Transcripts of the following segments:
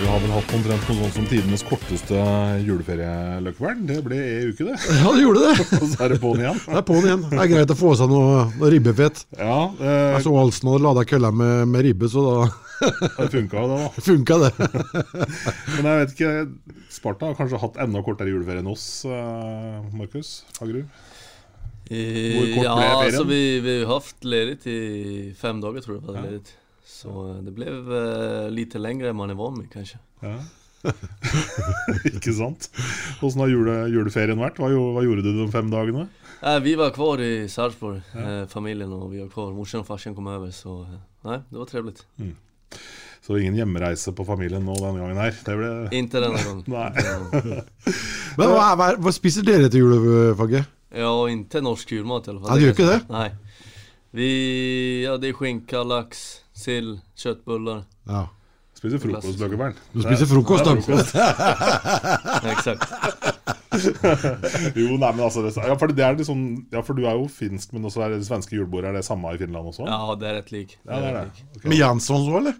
Vi har vel hatt omtrent noe sånt som tidenes korteste juleferie, Løkkeberg. Det ble ei uke, det. Ja, det gjorde det. Og så er det på'n igjen. Det er på'n igjen. Det er greit å få seg noe, noe ribbefett. Ja, eh, Jeg så Halsen hadde lada kølla med, med ribbe, så da det funka jo, det, da. funka det. Men jeg vet ikke Sparta har kanskje hatt enda kortere juleferie enn oss, eh, Markus Hagerud? Hvor kort ja, ble ferien? Altså, vi, vi har hatt ledigt i fem dager, tror jeg. Ja. ledigt. Så eh, det ble eh, lite lengre enn man er vant med kanskje. Ja. ikke sant? Åssen har jule, juleferien vært? Hva, hva gjorde du de fem dagene? Nej, vi var kvar i Sarpsborg, eh, familien, og vi var kvar. Morsan og farsan kom over, så nei, det var trevligt. Så ingen hjemreise på familien nå denne gangen her. Det ble Inte denne gangen. Men hva, hva, hva spiser dere til julefaget? Ja, ikke norsk julemat i hvert fall. Ja, det gjør ikke det? Nei. Vi, ja det er skinka, lax, sill, kjøttbuller. Ja. Spiser frokost, Løkkeberg. Du spiser frokost, da. Eksakt. Jo, nei, men altså det, ja, for det er sånn, ja, for du er jo finsk, men også er det svenske julebordet Er det samme i Finland også? Ja, det er rett lik. Ja, det er rätt det. Okay. Med Janssons òg, eller?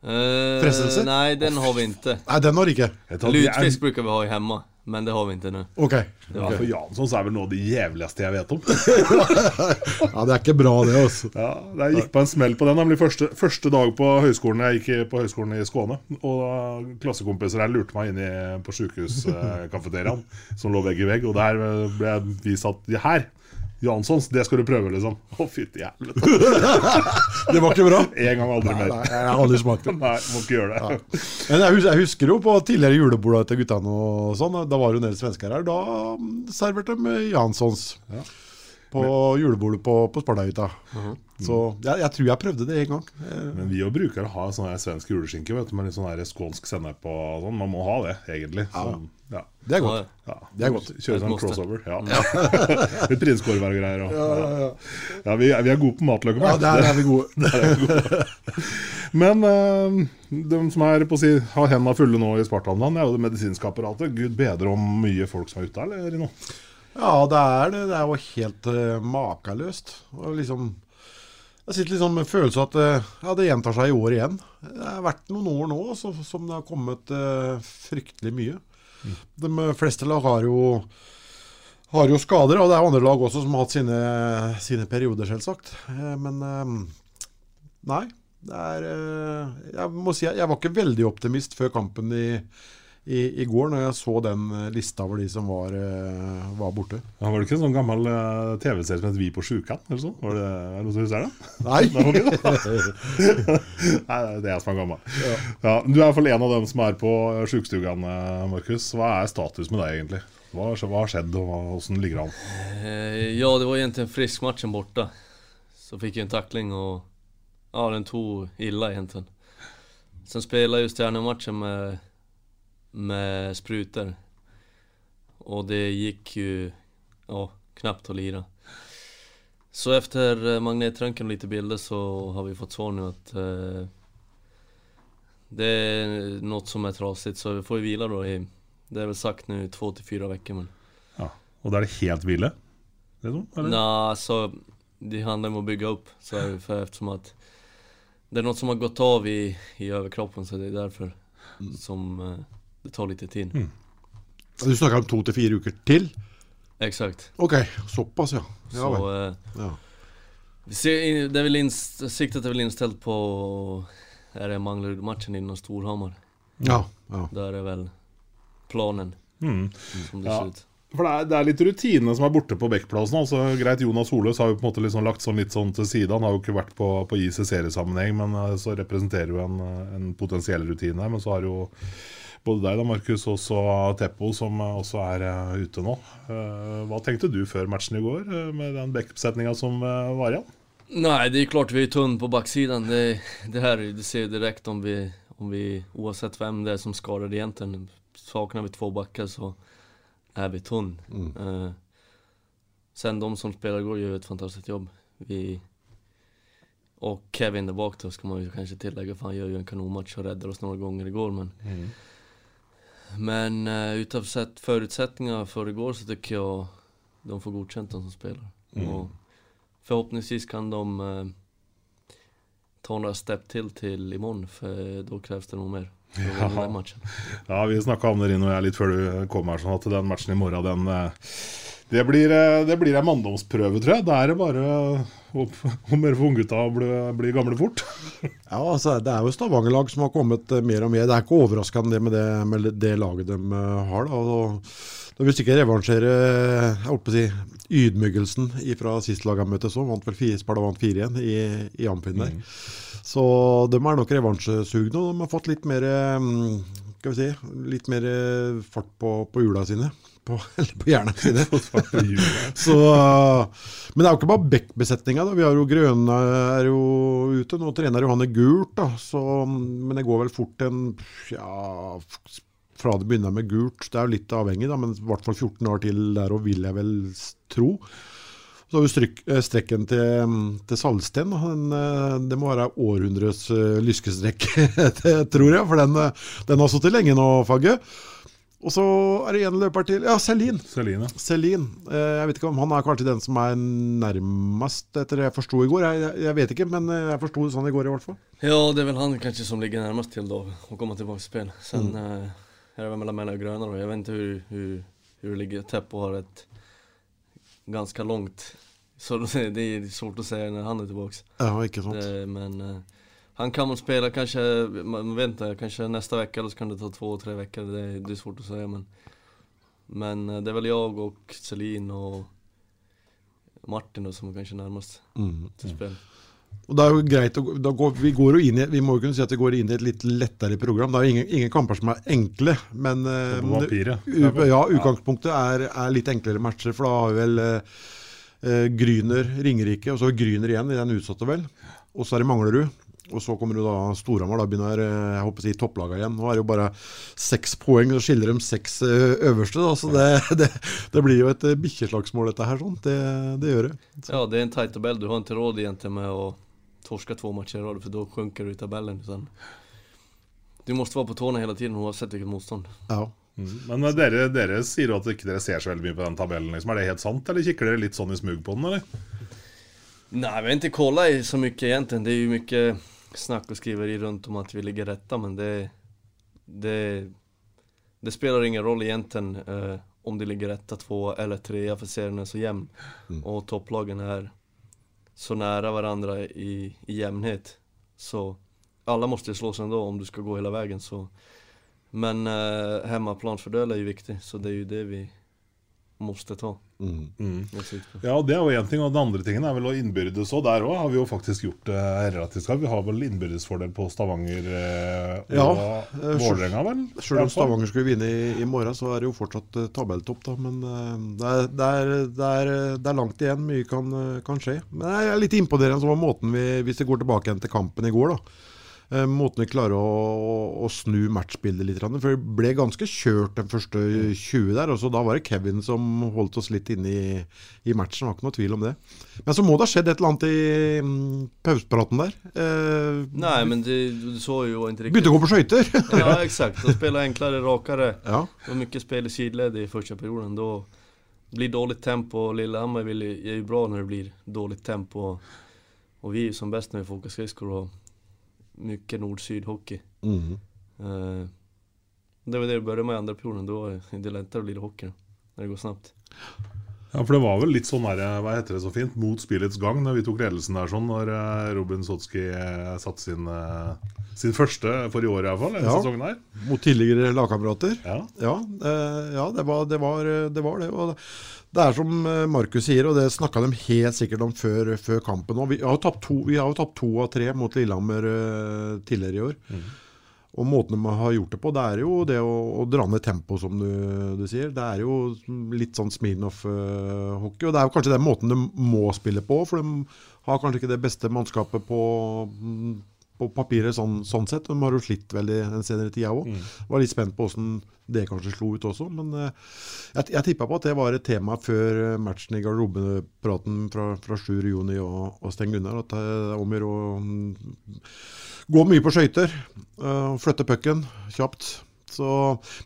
Uh, Frestelser? Nei, den har vi ikke. Nei, den har ikke. Lutfisk bruker vi ha i hemma, men det har vi ikke nå. Ok. Ja, for Janssons er vel noe av det jævligste jeg vet om. Ja, det er ikke bra, det, altså. Ja, Jeg gikk på en smell på den. Nemlig første, første dag på høyskolen Jeg gikk på høyskolen i Skåne. Og klassekompiser her lurte meg inn i, på sjukehuskafeteriaen, som lå vegg i vegg. Og der ble vist at her, Janssons, det skal du prøve, liksom. Å, fytti helvete. Det var ikke bra. En gang, aldri Nei, mer. nei, jeg har aldri smakt det. Nei, må ikke gjøre det. Men jeg husker, jeg husker jo på tidligere juleborda til guttene og sånn, da var det jo en del svensker her. Da mm, serverte de Janssons Ja. på julebordet på, på Spartahytta. Så jeg, jeg tror jeg prøvde det en gang. Eh, Men vi og bruker å ha sånn her svensk juleskinke vet du, med litt sånn her skånsk sennep og sånn. Man må ha det, egentlig. Sånn, ja. Det er godt. ja. Det er godt. Kjøre sånn crossover. Ja. Litt prinskorver og greier. Og, ja, ja. vi, er- vi er gode på matløk. Ja, der er vi gode. Men øh, de som er på å si, har hendene fulle nå i Spartanland, er jo det medisinske apparatet. Gud bedre om mye folk som er ute her, eller Rino? Ja, det er det. Det er jo helt øh, makeløst. Og liksom Jeg sitter liksom med følelsen at eh, ja, det gjentar seg i år igjen. Det har vært noen år nå så, som det har kommet eh, fryktelig mye. De eh, fleste lag har jo har jo skader, og det er andre lag også som har hatt sine, sine perioder, selvsagt. Men nei. Det er Jeg må si jeg var ikke veldig optimist før kampen i, i, i går, når jeg så den eh, lista over de som var, eh, var borte. Ja, var det ikke en sånn gammel uh, TV-serie som het Vi på sjukan? Eller sånn? Var det, er det noen som husker det? Nei. Det var ikke det. Nei, det er jeg som er gammel. Ja. du er i hvert fall en av dem som er på sjukestugene, Markus. Hva er status med deg, egentlig? Hva, hva har skjedd, og hvordan ligger det an? Eh, ja, det var egentlig en frisk friskmatchen borte. Så fikk jeg en takling, og ja, den tog illa Så spiller jeg jo Stjernematchen med, med sprutor. Och det gick ju ja, knappt att lira. Så efter eh, magnetröntgen och lite bilder så har vi fått svar nu att eh, det är något som är trasigt så vi får ju vila då i, det är väl sagt nu två till fyra veckor men Ja. Og da er det helt eller? Nej, alltså det handlar om att bygga upp så är det för eftersom att det är något som har gått av i, i överkroppen så det är därför som eh, det tar lite tid. Du snakker om to til fire uker til? Exakt. Ok, såpass, ja. ja så eh, Ja. vi ser, in- det är väl inst, siktet är väl inställt på är det Manglerud-matchen innan Storhamar. ja, ja. er det vel planen Mm. som det Ja. ser ut. For det er, det er litt rutine som er borte på Bekkplassen. Altså, greit, Jonas Holøs har jo på en måte liksom lagt sånn litt sånn til side. Han har jo ikke vært på, på IC seriesammenheng, men eh, så representerer jo en, eh, en potensiell rutine. Men så har jo både deg da, Markus, og også Teppo, som eh, også er eh, ute nå. Eh, hva tenkte du før matchen i går, med den backup-setninga som var igjen? Nei, det er klart vi er tunn på baksiden. Det, det her, det ser direkte direkt om vi, om vi, oavsett hvem det er som skader egentlig, savner vi två bakker, så er vi tunn. Uh, sen de som spiller i går, gjør et fantastisk jobb. Vi, och Kevin där bak då ska man ju kanske tillägga, för han gör ju en kanonmatch och räddar oss några gånger igår men Men uh, utifrån förutsättningarna för igår så tycker jag de får godkänt de som spelar. Mm. Och förhoppningsvis kan de uh, ta några steg Til i morgen For da kreves det noe mer. Ja. Ja, vi snakka om det Rino og jeg litt før du kom her, sånn at den matchen i morgen, den eh, Det blir, eh, det blir en manndomsprøve, tror jeg. Da er det bare å mer får unggutta bli, gamle fort. Ja, altså, Det er jo Stavanger-lag som har kommet eh, mer og mer. Det er ikke overraskende det med det, med det laget de eh, har. da, og De vil sikkert revansjere jeg holdt på å si, ydmykelsen fra sist lagamøte. Så vant vel fire, Sparta vant 4-1 i, i Amfinn der. Så de er nok revansjesugne. og De har fått litt mer mm, skal vi si, litt mer fart på, på hjula sine. På, på hjernene sine. Så, uh, men det er jo ikke bare Beck-besetninga. Vi har jo Grøne er jo ute. Nå trener jo han i gult, da. Så, men det går vel fort en ja, fra det begynner med gult. Det er jo litt avhengig, da, men i hvert fall 14 år til der òg, vil jeg vel tro. Så har vi stryk, eh, strekken til, til Salsten. Den, eh, det må være århundrets eh, lyskestrekk, tror jeg. For den, eh, den har sittet lenge nå, Fagge. Og så er det en løper til. Ja, Celine. Celine. Celine. Eh, jeg vet ikke om han er kanskje den som er nærmest, etter det jeg forsto i går. Jeg, jeg, vet ikke, men eh, jeg forsto det sånn i går i hvert fall. Ja, det er vel han kanskje som ligger nærmest til da, å komme tilbake till spill. Sen eh, er det vel mellan og och Jeg. Vet ikke hur, hur, hur det ligger. Teppo har et ganske langt så det er vanskelig svårt att når när han er tilbake. Ja, ikke sant. Det, men han kan spela kanske, man vet inte, kanske nästa vecka eller så kan det ta två, tre veckor. Det, det är svårt att säga men Men eh, det är väl jag och Celine och Martin då som är kanske närmast Mm. till spel. Og det er jo greit går, Vi går jo inn i Vi må jo kunne si at vi går inn i et litt lettere program. Det er jo ingen, ingen kamper som er enkle, men På papiret. Ja, utgangspunktet er, er litt enklere matcher, for da har vi vel eh, eh, Gryner, Ringerike, og så Gryner igjen i den utsatte, vel. Og så er det Manglerud. Og så kommer jo da Storhamar. Da begynner eh, jeg håper å si topplaga igjen. Nå er det jo bare seks poeng, så skiller de seks eh, øverste. Da, så det, det, det blir jo et eh, bikkjeslagsmål, dette her. sånn. Det, det gjør det. Ja, det er en tight tabell. Du har ikke råd egentligen med å torske två matcher i rad for da sjunker du i tabellen. Utan du må være på tårna hele tiden uansett vilket motstand. Ja. Mm. Men dere, dere sier jo at ikke dere ser så veldig mye på den tabellen. Liksom. Er det helt sant, eller kikker dere litt sånn i smug på den, eller? Nej, vi har inte kollat i så mycket egentligen. Det är ju mycket snack och skriveri runt om att vi ligger rätta, men det, det, det spelar ingen roll egentligen eh, om det ligger rätta, två eller trea, för serien är så jämn. Och topplagen är så nära varandra i, i jämnhet. Så alla måste ju slås ändå om du ska gå hela vägen. Så. Men eh, hemmaplansfördel är ju viktig, så det är ju det vi måste ta. Mm. ett. Ja, det er jo én ting. Og den andre tingen er vel å innbyrdes òg. Der òg har vi jo faktisk gjort det relativt godt. Vi har vel innbyrdesfordel på Stavanger eh, og Ja, eh, Vålerenga, vel? Selv om Stavanger skulle vinne i, i morgen, så er det jo fortsatt eh, tabelltopp. da, Men eh, det, er, det, er, det, er, det er langt igjen. Mye kan, eh, kan skje. Men det er litt imponerende så var måten vi, hvis vi går tilbake igjen til kampen i går. da, eh, Måten vi klarer å, å, snu matchbildet litt. For det ble ganske kjørt den første 20 der. og så Da var det Kevin som holdt oss litt inne i, i matchen. Det var ikke noe tvil om det. Men så må det ha skjedd et eller annet i mm, pausepraten der. Eh, Nei, men det, du så jo ikke riktig Begynte å gå på skøyter! Ja eksakt. Å spille enklere, rakere. Ja. Og mye spill i sidled i første perioden Da blir dårlig tempo Lillehammer er jo bra når det blir dårlig tempo Og vi er jo som best når vi får och mycket nord-syd hockey Mm. eh, Det var det du började med i andra perioden, då är det lättare att bli hockey När det går snabbt Ja, for det var vel litt sånn der, hva heter det så fint, mot spillets gang, når vi tok ledelsen der sånn, når eh, Robin Sotski eh, satte sin, eh, sin første for i år iallfall, denne Ja. sesongen her. Mot tidligere lagkamerater. Ja. Ja, eh, ja det, var, det, var, det var det. Og det er som eh, Markus sier, og det snakka de helt sikkert om før, før kampen òg. Vi har jo tapt to, vi har jo tapt to av tre mot Lillehammer eh, tidligere i år. Og måten de har gjort det på, det er jo det å, å dra ned tempo, som du, du sier. Det er jo litt sånn Smirnov-hockey. og det er jo kanskje den måten de må spille på, for de har kanskje ikke det beste mannskapet på, på papiret sånn, sånn sett. De har jo slitt veldig den senere tida òg. Var litt spent på åssen det kanskje slo ut også. Men uh, jeg, jeg tippa på at det var et tema før eh, matchen i garderobepraten fra, fra Sjur Joni og, og Sten Gunnar. At det er om å gjøre å mm, gå mye på skøyter. Uh, flytte pucken kjapt. Så,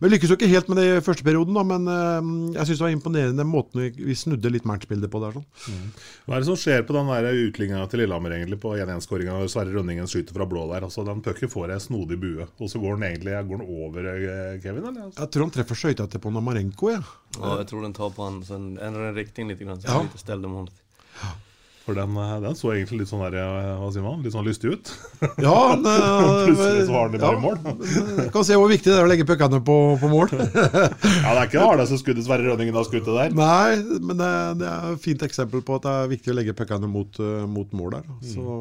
men lykkes jo ikke helt med det i første perioden, da, men eh, jeg syns det var imponerende måten vi, vi snudde litt matchbildet på der. sånn. Hva er det som skjer på den utligninga til Lillehammer egentlig på 1-1-skåringa når Sverre Rønningen skyter fra blå der? Altså Den pucken får ei snodig bue, og så går den egentlig går den over eh, Kevin, eller? Jeg tror han treffer skøyta til på Namarenko. Ja. Ja, jeg tror den tar på han, så endrer den riktig litt, grann så Ja. ja. lite mot For den, eh, den så egentlig litt sånn der, eh, hva sier man, litt sånn lystig ut. Ja, eh, Plutselig så var den i bare ja, mål. Kan se hvor viktig det er å legge puckene på, på mål. Ja, Det er ikke det hardeste skuddet Sverre Rønningen har skutt det der. Nei, men det, det er et fint eksempel på at det er viktig å legge puckene mot, eh, mot mål der. Så,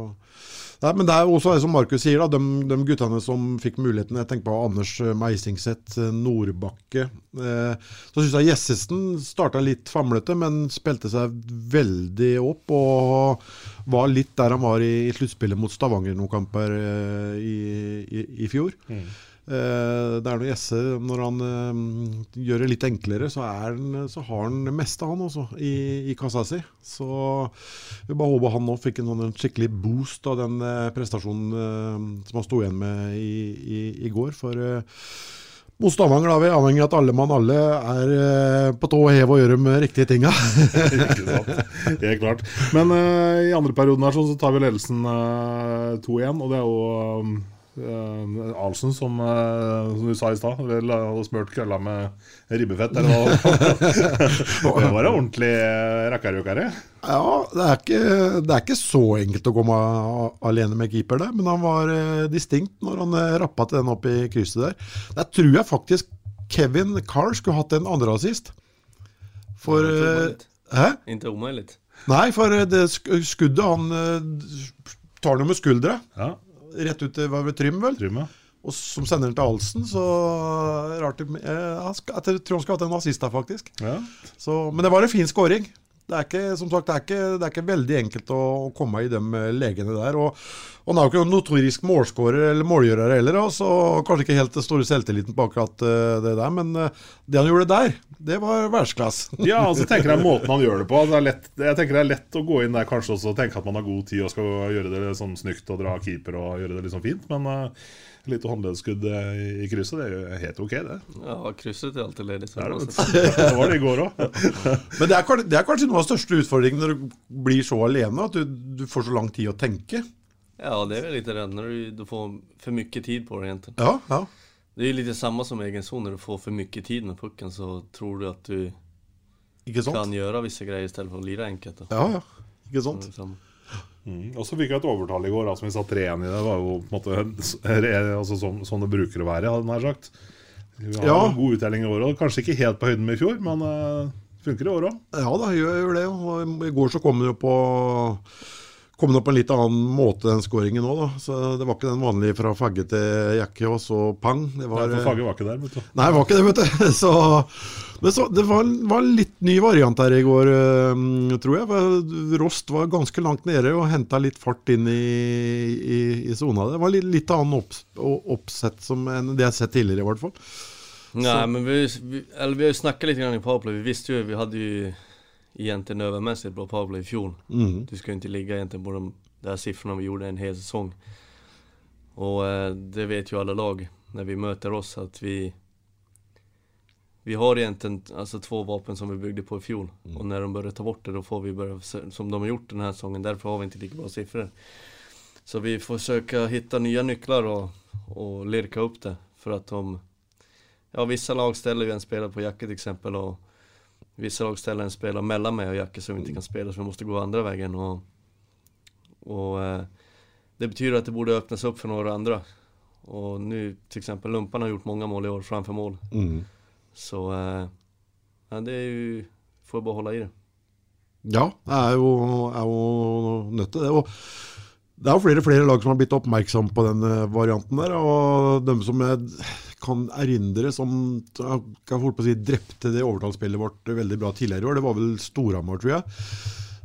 nei, men det er også det som Markus sier, da, de, de guttene som fikk muligheten. Jeg tenker på Anders Meisingseth, eh, Nordbakke. Eh, så syns jeg Jessesen starta litt famlete, men spilte seg veldig opp. Og var litt der han var i, i sluttspillet mot Stavanger noen kamper eh, i, i, i fjor. Eh, det er noe Jesse Når han eh, gjør det litt enklere, så, er han, så har han det meste, han også, i, i kassa si. Så vi bare håper han nå fikk en, sånn, en skikkelig boost av den eh, prestasjonen eh, som han sto igjen med i, i, i går. For eh, mot Stavanger er vi avhengig av at alle mann alle er eh, på tå og hev og gjør de riktige tinga. Sant? Helt klart. Men uh, i andre perioden her så, så tar vi ledelsen uh, 2-1, og det er jo um, eh, Alsen som, uh, som du sa i stad, vel, hadde smurt kølla med ribbefett. Det var en ordentlig uh, rakkarøkere. Ja, det er, ikke, det er ikke så enkelt å komme alene med keeper der, men han var uh, distinkt når han eh, rappa til den opp i krysset der. Der tror jeg faktisk Kevin Carr skulle hatt en andre assist. For Ja, eh, omöjligt. Hæ? Inte. Nei, for eh, det skuddet han eh, tar noe med skuldra. Ja, Rett ut til hva var det, Trym, vel? Trym, ja. Og som sender den til Alsen, så rart eh, Jeg tror han skal ha hatt en nazist der, faktisk. ja. Så, men det var en fin scoring. Det er ikke, som sagt, det er ikke, det er ikke veldig enkelt å, å komme i de eh, legene der. Og han er jo ikke noen notorisk målskårer eller målgjører heller, og så kanskje ikke helt den store selvtilliten på akkurat eh, det der. Men eh, det han gjorde der, det var verdensklasse. Ja, altså tenker jeg måten han gjør det på det er lett, Jeg tenker det er lett å gå inn der kanskje også og tenke at man har god tid og skal gjøre det sånn snykt og dra keeper og gjøre det liksom fint, men uh, litt håndleddskudd eh, i, krysset, det er jo helt ok, det. Ja, krysset är alltid ledigt. så Det, er det det, det var det i går òg. Men det er, det er kanskje noe av største utfordringen når du blir så alene, at du, du får så lang tid å tenke. Ja, det är väl lite rädd när du, du får för mycket tid på det egentligen. Ja, ja. Det är litt lite samma som egen zon, när du får för mycket tid med pucken så tror du att du Ikke sant? kan gjøre visse greier istedenfor å lire lira enkelt. Då. Ja, ja. Ikke sant? Mm. Og så fikk jeg et overtall i går, altså, som vi satt 3-1 i. Det var jo på en måte altså, sånn, sånn det bruker å være, hadde jeg nær sagt. Vi har Ja. en god uttelling i år òg. Kanskje ikke helt på høyden med i fjor, men uh, funker i år òg. Ja da, gjør, gjør det. Og I går så kom det jo på Kom det på en litt annen måte, den skåringen òg, da. Så det var ikke den vanlige fra fagge til jakke, og så pang. Det var, For Fagge var ikke der, vet du. Nei, var ikke det, vet du. Så, men så, det var, var en litt ny variant her i går, eh, tror jeg. Rost var ganske langt nede og henta litt fart inn i, i, i sona. Det var litt, litt annen opp, oppsett som enn det jeg har sett tidligere, i hvert fall. Nej men vi, vi, eller vi har jo snakka litt i powerplay, vi visste jo, vi hadde ju egentligen övermässigt bra powerplay i fjol. Mm. Du ska ju inte ligga egentligen på de där siffrorna vi gjorde en hel säsong. Och eh, det vet ju alla lag när vi möter oss att vi Vi har egentligen alltså två vapen som vi byggde på i fjol. Och när de börjar ta bort det då får vi börja, som de har gjort den här säsongen, därför har vi inte lika bra siffror. Så vi får försöka hitta nya nycklar och, och lirka upp det. För att de Ja vissa lag ställer ju en spelare på jacka till exempel och vissa lag ställer en spelare mellan mig och Jacke som inte kan spela så vi måste gå andra vägen och, och eh, det betyder att det borde öppnas upp för några andra. Och nu till exempel Lumpan har gjort många mål i år framför mål. Mm. Så eh, ja, det är ju, får jag bara hålla i det. Ja, det er jo, er jo nødt til det. Og det er jo flere flere lag som har blitt oppmerksom på den eh, varianten der. Og dem som jeg kan erindre som kan holdt på å si, drepte det overtallsspillet vårt veldig bra tidligere i år, det var vel Storhamar, tror jeg.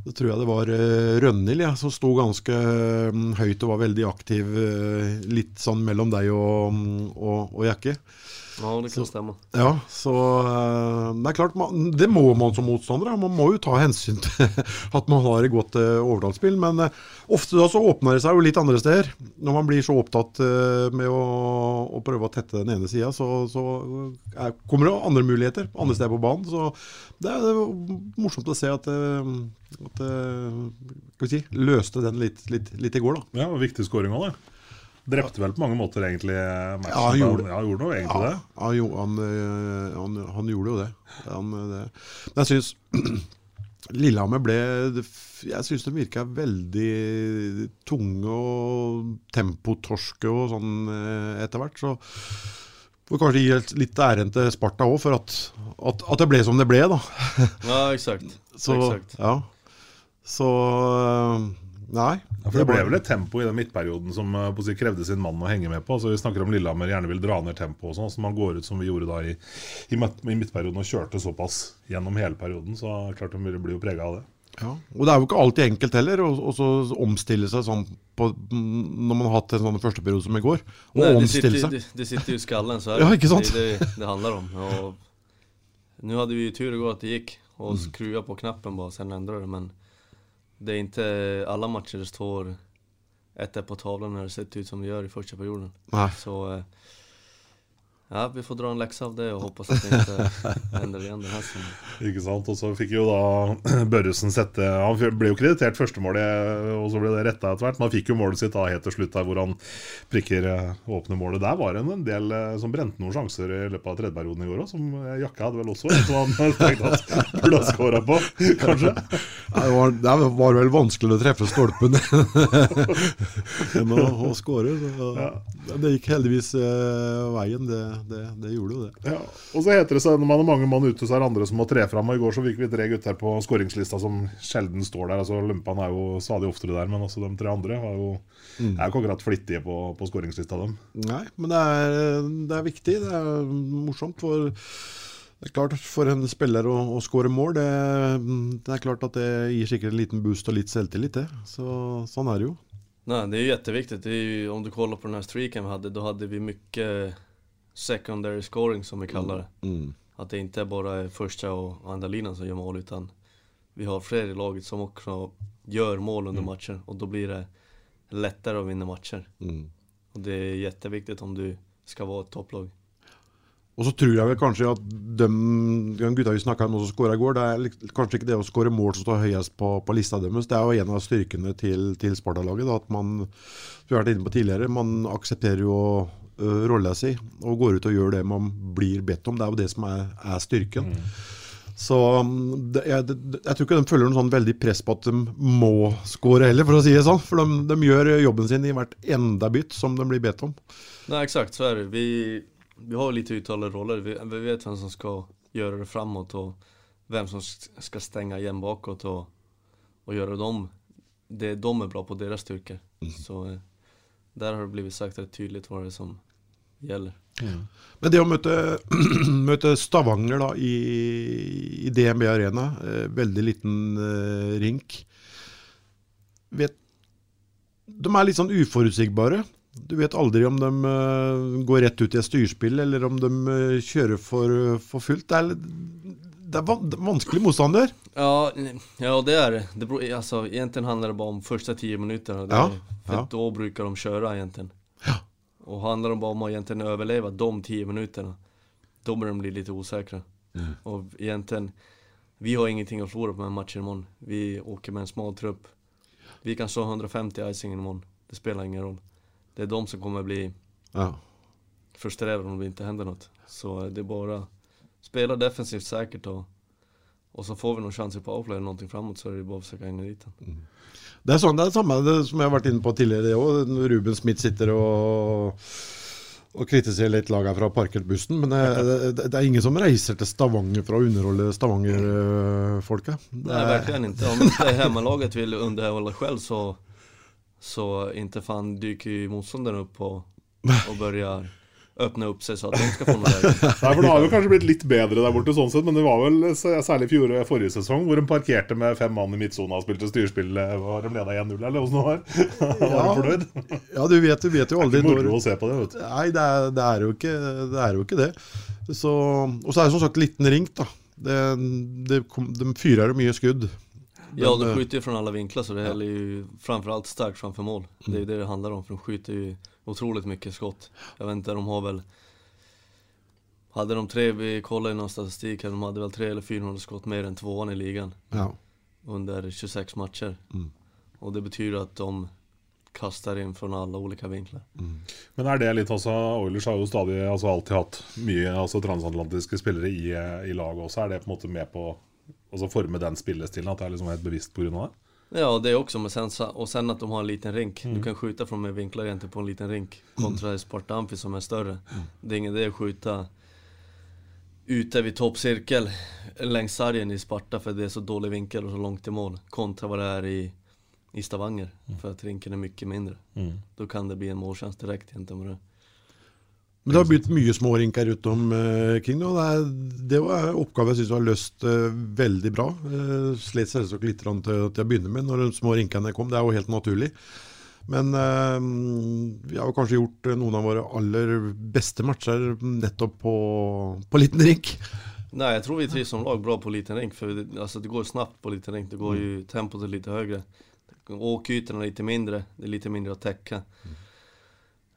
Da tror jeg det var uh, Rønhild ja, som sto ganske mm, høyt og var veldig aktiv, eh, litt sånn mellom deg og, mm, og, og Jakke. Ja, det kan stemme. Ja, så eh, det er klart, man, det må man som motstander. Man må jo ta hensyn til at man har et godt uh, overtallsspill. Men uh, ofte da så åpner det seg jo litt andre steder. Når man blir så opptatt uh, med å, å, prøve å tette den ene sida, så, så er, kommer det andre muligheter andre steder på banen. Så det er, det er morsomt å se at det si, løste den litt, litt, litt, i går, da. Ja, viktig skåring òg, det. Drepte vel på mange måter egentlig matchen. Ja, han gjorde, ja, gjorde noe egentlig ja, det. Han, han, eh, han, han, gjorde jo det. Han, eh, det. Men jeg syns Lillehammer ble Jeg syns de virka veldig tunge og tempotorske og sånn eh, etter hvert. Så får kanskje gi litt æren til Sparta òg, for at, at, at, det ble som det ble, da. Ja, eksakt. Så, ja. Så Nei. Ja, for Det ble vel et tempo i den midtperioden som uh, si, krevde sin mann å henge med på. Altså, vi snakker om Lillehammer gjerne vil dra ned tempoet, sånn, så man går ut som vi gjorde da i, i, i, midtperioden og kjørte såpass gjennom hele perioden. Så klart de blir jo prega av det. Ja, og Det er jo ikke alltid enkelt heller å omstille seg sånn på, når man har hatt en sånn førsteperiode som i går. Nei, det sitter, det, det sitter jo i skallen, så er ja, ikke sant? det det, det handler om. Og nå hadde vi tur i går at det gikk, og mm. skrua på knappen bare, så endret det. men det är inte alla matcher det står etter på tavlan när det sett ut som det gör i första perioden. Nej. Så eh, ja, vi får dra en lekse av det og håpe at det ikke hender igjen denne sesongen. Ikke sant. Og så fikk jo da Børresen sette Han ble jo kreditert førstemålet, og så ble det retta etter hvert. Men han fikk jo målet sitt da helt til slutt, der hvor han prikker eh, åpne målet. Der var det en del eh, som brente noen sjanser i løpet av tredjeperioden i går òg, som Jakke hadde vel også som han tenkte at burde ha skåra på, kanskje. Det var, det var, vel vanskelig å treffe stolpen enn å, å skåre. Ja. Det gikk heldigvis eh, veien. det det, det, gjorde jo det. Ja, og så heter det seg når man har mange mann ute, så er det andre som må tre fram. Og I går så fikk vi tre gutter på skåringslista som sjelden står der. Altså Lumpan er jo stadig oftere der, men også de tre andre er jo, mm. er jo ikke akkurat flittige på, på skåringslista, dem. Nei, men det er, det er viktig. Det er morsomt. for det er klart, For en spiller å, å skåre mål, det, det, er klart at det gir sikkert en liten boost og litt selvtillit. det. Så, sånn er det jo. Nej, det är jätteviktigt. Det är ju, om du kollar på den här streaken vi hade, då hade vi mycket secondary scoring som vi kaller kallar det. Mm. Att det inte bara är första och andra linan som gör mål utan vi har fler i laget som också gör mål under mm. matcher och då blir det lättare att vinna matcher. Mm. Och det är jätteviktigt om du ska vara ett topplag. Og så tror jeg vel kanskje at de, de gutta vi snakka med som skåra i går, det er kanskje ikke det å skåre mål som står høyest på, på, lista deres. Det er jo en av styrkene til, til Sparta-laget. At man, som vi har vært inne på tidligere, man aksepterer jo uh, rolla si og går ut og gjør det man blir bedt om. Det er jo det som er, er styrken. Mm. Så det, jeg, det, jeg, tror ikke de føler noe sånn veldig press på at de må skåre heller, for å si det sånn. For de, de, gjør jobben sin i hvert enda bytt som de blir bedt om. Nei, exakt, så er det. Vi vi har litt uttalte roller. Vi, vi, vet hvem som skal gjøre det framover, og hvem som skal stenge igjen bakåt og, og gjøre dem det de er bra på, deres styrker. Mm. Så eh, der har det blitt sagt rett tydelig hva det er som gjelder. Mm. Men det å møte, møte Stavanger da, i, i, DNB Arena, eh, veldig liten eh, rink vet, De er litt sånn uforutsigbare. Du vet aldri om de uh, går rett ut i et styrspill, eller om de uh, kjører for, for, fullt. Det er, det er vanskelig motstander. Ja, ja, det er det. det altså, egentlig handler det bare om første ti minutter. Ja, for ja. da bruker de kjøre, egentlig. Ja. Og handler det bare om å egentligen overleve de tio minuterna, da börjar de bli litt osäkra. Mm. Og egentlig, vi har ingenting å förlora på den matchen i morgen. Vi åker med en smal trupp. Vi kan stå 150 icing imorgon. i. Det spelar ingen roll. det är de som kommer bli ja. frustrerade om det inte händer något. Så det är bara spela defensivt säkert och Och så får vi någon chans i powerplay eller någonting framåt så är det bara att försöka hänga dit den. Det er sånn, det er det samme det, som jeg har vært inne på tidligere òg. Ruben Smith sitter og, og kritiserer litt laget fra parkert-bussen. Men det, det, det er ingen som reiser til Stavanger for å underholde Stavanger-folket. Nej, verkligen inte. Om inte hemmalaget vill underhålla själv så, så inte fan dyker ju motståndaren upp och, och börjar öppna opp seg, så at de skal få noe der. Nei, for Det har jo kanskje blitt litt bedre der borte, sånn sett, men det var vel særlig fjor, forrige sesong hvor de parkerte med fem mann i midtsona og spilte styrspill. Var de leda 1-0, eller åssen det var? Var de fornøyd? Ja, du vet, du vet jo aldri Det er ikke moro å se på det, vet du. Nei, det er, det er, jo, ikke, det er jo ikke det. Så, og så er det som sagt liten ring, da. Det, det kom, de fyrer jo mye skudd. Ja, Men, de skyter skjuter fra alle vinkler, vinklar så det gjelder jo framfor alt sterkt framfor mål. Det er jo det det handler om, for de skjuter ju otroligt mycket skott. Jag vet inte, de har väl... Hade de tre, vi kollade i någon statistik här, de hade väl tre eller 400 skott mer än tvåan i ligan. Ja. Under 26 matcher. Mm. Och det betyder att de kastar in från alla olika vinklar. Men er det litt altså Oilers har jo stadig altså alltid hatt mye altså transatlantiske spillere i, i laget også. Er det på en måte med på å forme den spillestilen? At det er liksom helt bevisst pga. det? Ja, det också, men sen, och sen att de har en liten rink. Mm. Du kan skjuta från med vinklar egentligen på en liten rink kontra i Sparta som är större. Det är ingen idé att skjuta ute vid toppcirkel längs sargen i Sparta för det är så dålig vinkel och så långt till mål kontra vad det är i, i Stavanger för att rinken är mycket mindre. Mm. Då kan det bli en målchans direkt gentemot det. Men det har blitt mye små rinker rundt omkring. Og det, er, det var en oppgave jeg syns har løst uh, veldig bra. Uh, slet selvsagt litt til, til jeg begynner med når de små rinkene kom. Det er jo helt naturlig. Men uh, vi har kanskje gjort eh, noen av våre aller beste matcher nettopp på, på liten rink. Nei, jeg tror vi trives som lag bra på liten rink For det, altså, det går snabbt på liten rink. Det går jo tempoet litt høyere. högre. er litt lite mindre, det er litt mindre å tekke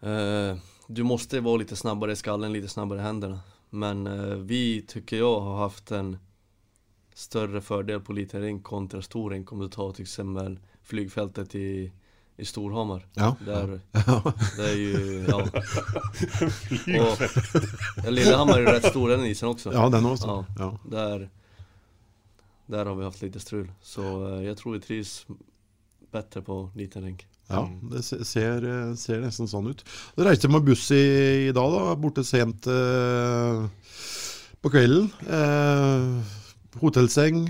Eh, du måste vara lite snabbare i skallen, lite snabbare i händerna. Men eh, vi, tycker jag, har haft en större fördel på liten rink kontra stor rink om du tar till exempel flygfältet i, i Storhammar. Ja. Där, det är ju, ja. Och, ja, Lillehammar är rätt stor den isen också. Ja, den också. Ja, Ja. Där, där har vi haft lite strul. Så eh, jag tror vi trivs bättre på liten rink. Ja, det ser, eh, ser nesten sånn ut. Du reiste med buss i, i dag, da, borte sent eh, på kvelden. Eh, hotellseng,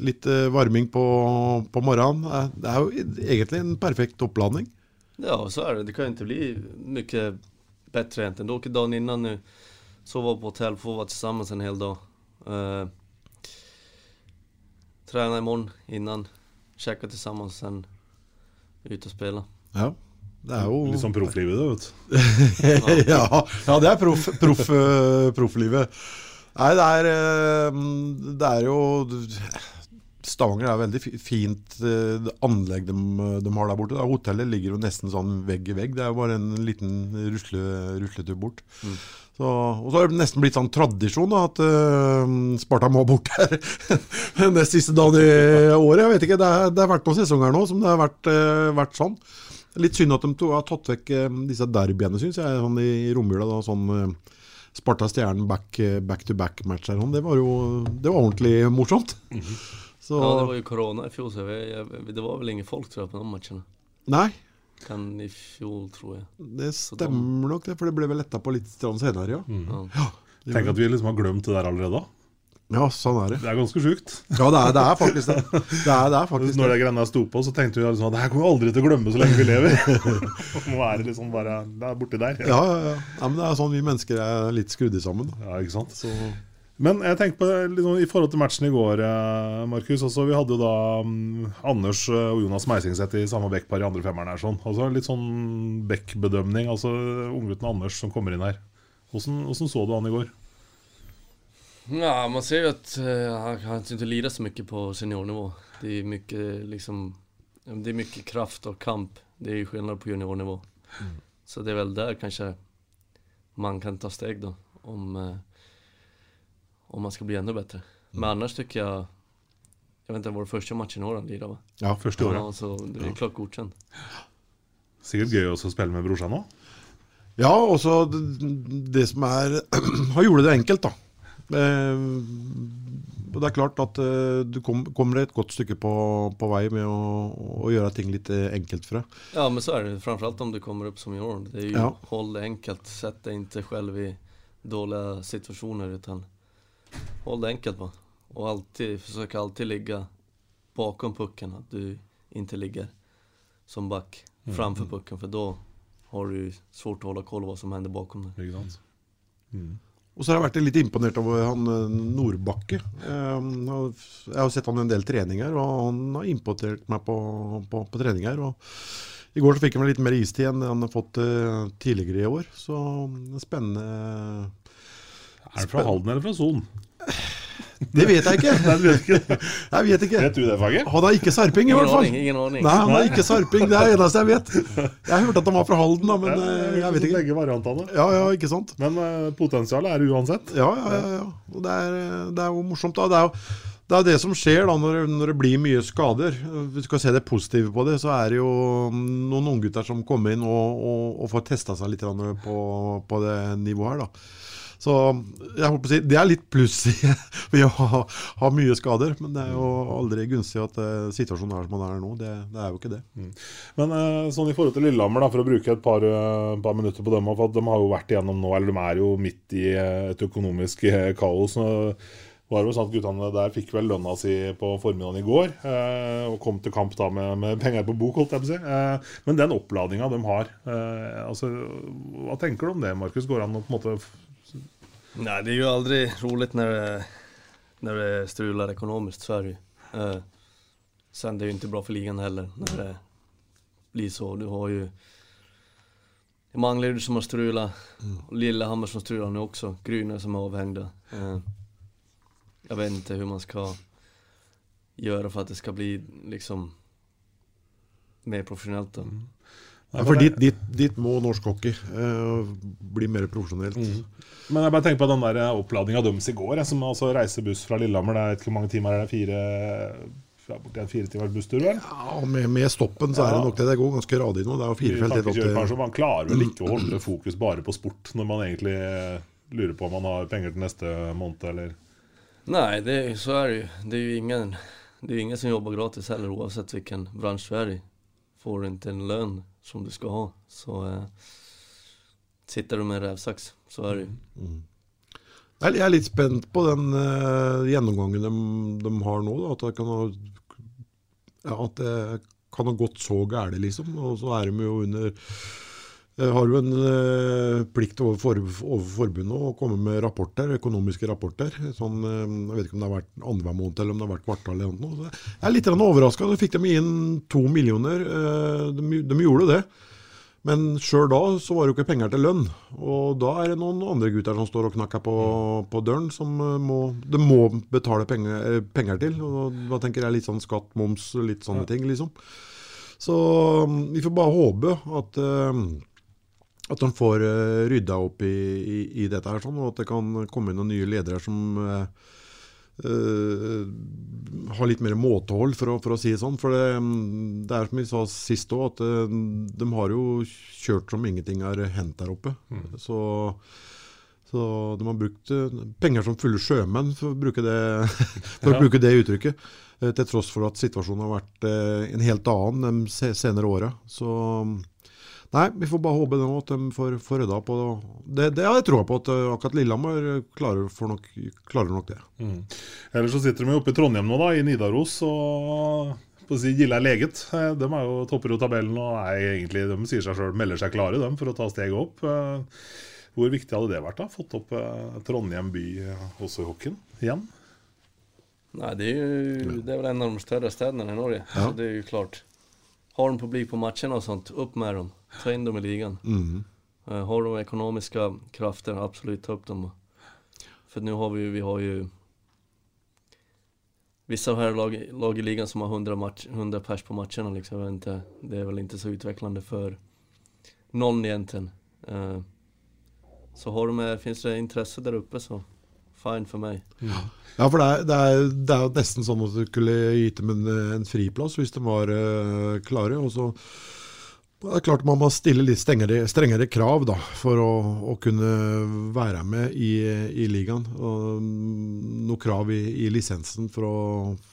litt eh, varming på, på morgenen. Eh, det er jo egentlig en perfekt oppladning. Ja, så er det. Det kan ikke inte bli mye bedre enn Du Dere dagen innan nu, sova på hotell, får være sammen en hel dag. Eh, träna imorgon innan, käka tillsammans, sen ut og spille. Ja, det er jo Litt sånn profflivet, det, vet du. ja, ja, det er proff, proff, eh, profflivet. Nei, det er, eh, det er jo Stavanger er veldig fint eh, anlegg de, de har der borte. Da. Hotellet ligger jo nesten sånn vegg i vegg. Det er jo bare en liten rusle, rusletur bort. Så, og så har det nesten blitt sånn tradisjon da, at eh, Sparta må bort her nest siste dagen i året. Jeg vet ikke, det, er, det har vært noen sesonger nå som det har vært, eh, vært sånn. Litt synd at de to har tatt vekk eh, disse derbyene, syns jeg, sånn i romjula. sånn eh, Sparta-Stjernen back, eh, back to back-matcher. Sånn. Det var jo det var ordentlig morsomt. Så, Ja, det var ju corona i fjol så jag, jag, det var väl ingen folk tror jag på de matcherna. Nei, Kan i fjol tror jag. det stemmer nok det, for det ble vel letta på litt stund senere, ja. Ja. Det Tenk at vi liksom har glemt det der allerede. Ja, sånn er det. Det er ganske sjukt. Ja, det er, det er faktisk det. Det er, det er faktisk Når det. det greiene sto på, så tenkte vi liksom at det her kommer vi aldri til å glemme så lenge vi lever. Nå er det liksom bare Det er borti der. Ja, ja, ja. ja, men det er sånn vi mennesker er litt skrudd sammen. Da. Ja, ikke sant? Men jeg tenker på liksom, i forhold til matchen i går, eh, Markus. Altså, vi hadde jo da um, Anders eh, og Jonas Meisingseth i samme backpar i andre femmeren her. Sånn. Altså, litt sånn back-bedømning. Altså unggutten Anders som kommer inn her. Hvordan, hvordan så du han i går? Ja, man ser jo at uh, han ikke lider så mye på seniornivå. Det er mye liksom, det er mye kraft og kamp. Det er jo skillnad på juniornivå. Så det er vel der kanskje man kan ta steg da. Om, eh, om man ska bli ännu bättre. Men annars tycker jag, jag vet inte, var det första matchen i år han lirade va? Ja, første året. Ja, så det är klart godkänt. Sikkert gøy også å spille med brorsan òg. Ja, og så det, det som er Han gjorde det enkelt, da. Eh, det er klart at eh, du kom, kommer et godt stykke på, på vei med å, å gjøre ting litt eh, enkelt for deg. Ja men så er det, framfor alt om du kommer opp som junior. Det er jo Ja. hold det enkelt, Sett deg ikke selv i dårlige situasjoner. utan håll det enkelt bara. Och alltid, försök alltid ligga bakom pucken, att du inte ligger som back framfor framför pucken för då har du svårt att hålla koll vad som händer bakom dig. Mm. Og så har jeg vært litt imponert over han eh, Nordbakke. Eh, Jeg har sett han i en del treninger, og han har imponert meg på, på, på treninger. Og I går så fikk han litt mer istid enn han har fått eh, tidligere i år. Så er spennende. Er det fra Halden eller fra Son? Det vet jeg ikke. Nei, vet ikke. Jeg vet ikke. Vet du det, faget? Han er ikke sarping, i hvert fall. ingen ordning, Nei, han er ikke sarping. Det er det eneste jeg vet. Jeg hørte at han var fra Halden, da, men eh, jeg vet ikke. Begge variantene. Ja, ja, ikke sant? Men eh, potensialet er det uansett. Ja, ja, ja. ja. Det, er, det er jo morsomt. da. Det er jo det, er det som skjer da når, når det blir mye skader. Hvis du skal se det positive på det, så er det jo noen unggutter som kommer inn og, og, og får testa seg litt på, på det nivået her. da. Så jeg håper å si, Det er litt pluss ved å ha, ha mye skader, men det er jo aldri gunstig at eh, situasjonen er som den er nå. Det, det er jo ikke det. Men eh, sånn i forhold til Lillehammer, da, for å bruke et par, eh, par minutter på dem, for de har jo vært igjennom nå, eller de er jo midt i et økonomisk kaos. nå var det jo sånn at Guttene der fikk vel lønna si på formiddagen i går, eh, og kom til kamp da med, med penger på bok, holdt jeg på å si. Eh, men den oppladninga de har, altså, hva tenker du om det, Markus? Går det an å på en måte Nej, det är ju aldrig roligt när det, när det strular ekonomiskt, så är det ju. Eh, sen det är ju inte bra för ligan heller när det blir så. Du har ju Manglerud som har strulat, mm. Lillehammer som strular nu också, Gryner som är avhängda. Eh, jag vet inte hur man ska göra för att det ska bli liksom mer professionellt då. Ja, for dit, dit, dit må norsk hockey eh, bli mer profesjonelt. Men jeg bare tenker på den der oppladninga deres i går, jeg, som altså reiser buss fra Lillehammer. Det er ikke hvor mange timer er det? Fire ja, borti en fire timers busstur, vel? Ja, med, med stoppen så er det nok det. Det går ganske radig nå. Det er jo fire felt helt opp Tankekjør, til kanskje. Man klarer vel ikke å holde fokus bare på sport når man egentlig lurer på om man har penger til neste måned, eller Nei, det, så er det jo. Det er jo ingen, det er ingen som jobber gratis heller oavsett hvilken bransje du er i. Får du ikke en lön som du ska ha så eh, sitter du med en rävsax. Så är det ju. Er- jeg er litt spent på den eh, gjennomgangen de, de har nå. Da, at, det kan ha, ja, at det kan ha gått så gærent, liksom. Og så er de jo under har jo en eh, plikt overfor, overfor forbundet å komme med rapporter, økonomiske rapporter. Sånn, eh, jeg vet ikke om det har vært annenhver måned eller om det har vært kvartal. eller noe. Jeg er litt overraska. Så fikk de inn to millioner. eh, de, de gjorde det. Men sjøl da så var det jo ikke penger til lønn. Og da er det noen andre gutter som står og knakker på, på døren, som eh, må, de må betale penger, eh, penger til. Og da tenker jeg litt sånn skatt, moms, litt sånne ting, liksom. Så mm, vi får bare håpe at eh, at de får uh, rydda opp i, i, i dette, her, sånn, og at det kan komme inn noen nye ledere som uh, uh, har litt mer måtehold, for å, for å si det sånn. For det, mm, det er som vi sa sist òg, at eh, de har jo kjørt som ingenting er hendt der oppe. Så, så de har brukt eh, penger som fulle sjømenn, for å bruke det, for å bruke det uttrykket. eh, Til tross for at situasjonen har vært eh, en helt annen de senere åra. Så Nei, vi får bare håpe nå at de får, får rydda på det. Det har jeg troa på, at eh, akkurat Lillehammer klarer, får nok, klarer nok det. Ellers så sitter de oppe i Trondheim nå, da, i Nidaros, og på å si Gille er leget. Eh, De er jo topper jo tabellen og er egentlig, de sier seg selv, melder seg klare dem, for å ta steget opp. Eh, Hvor viktig hadde det vært? da? Fått opp eh, Trondheim by eh, også i hockeyen igjen? Nei, det er jo det er vel en av de større stedene i Norge. Ja. Så det er jo klart. Har de publik på matcherna och sånt, upp med dem. Ta in dem i ligan. Mm. Uh, Har de ekonomiska krafter, absolut ta upp dem. För nu har vi ju, vi har ju Vissa här lag, lag i ligan som har 100, match, 100 pers på matcherna liksom. Inte, det är väl inte så utvecklande för någon egentligen. Uh, Så har de, eh, finns det intresse där uppe så fine for meg. Ja, for det er, det, er, jo nesten sånn at du skulle gitt dem en, en friplass hvis de var uh, klare. Og så Det er klart man må stille litt strengere, strengere krav da, for å, å, kunne være med i, i ligaen. Og mm, noe krav i, i lisensen for å,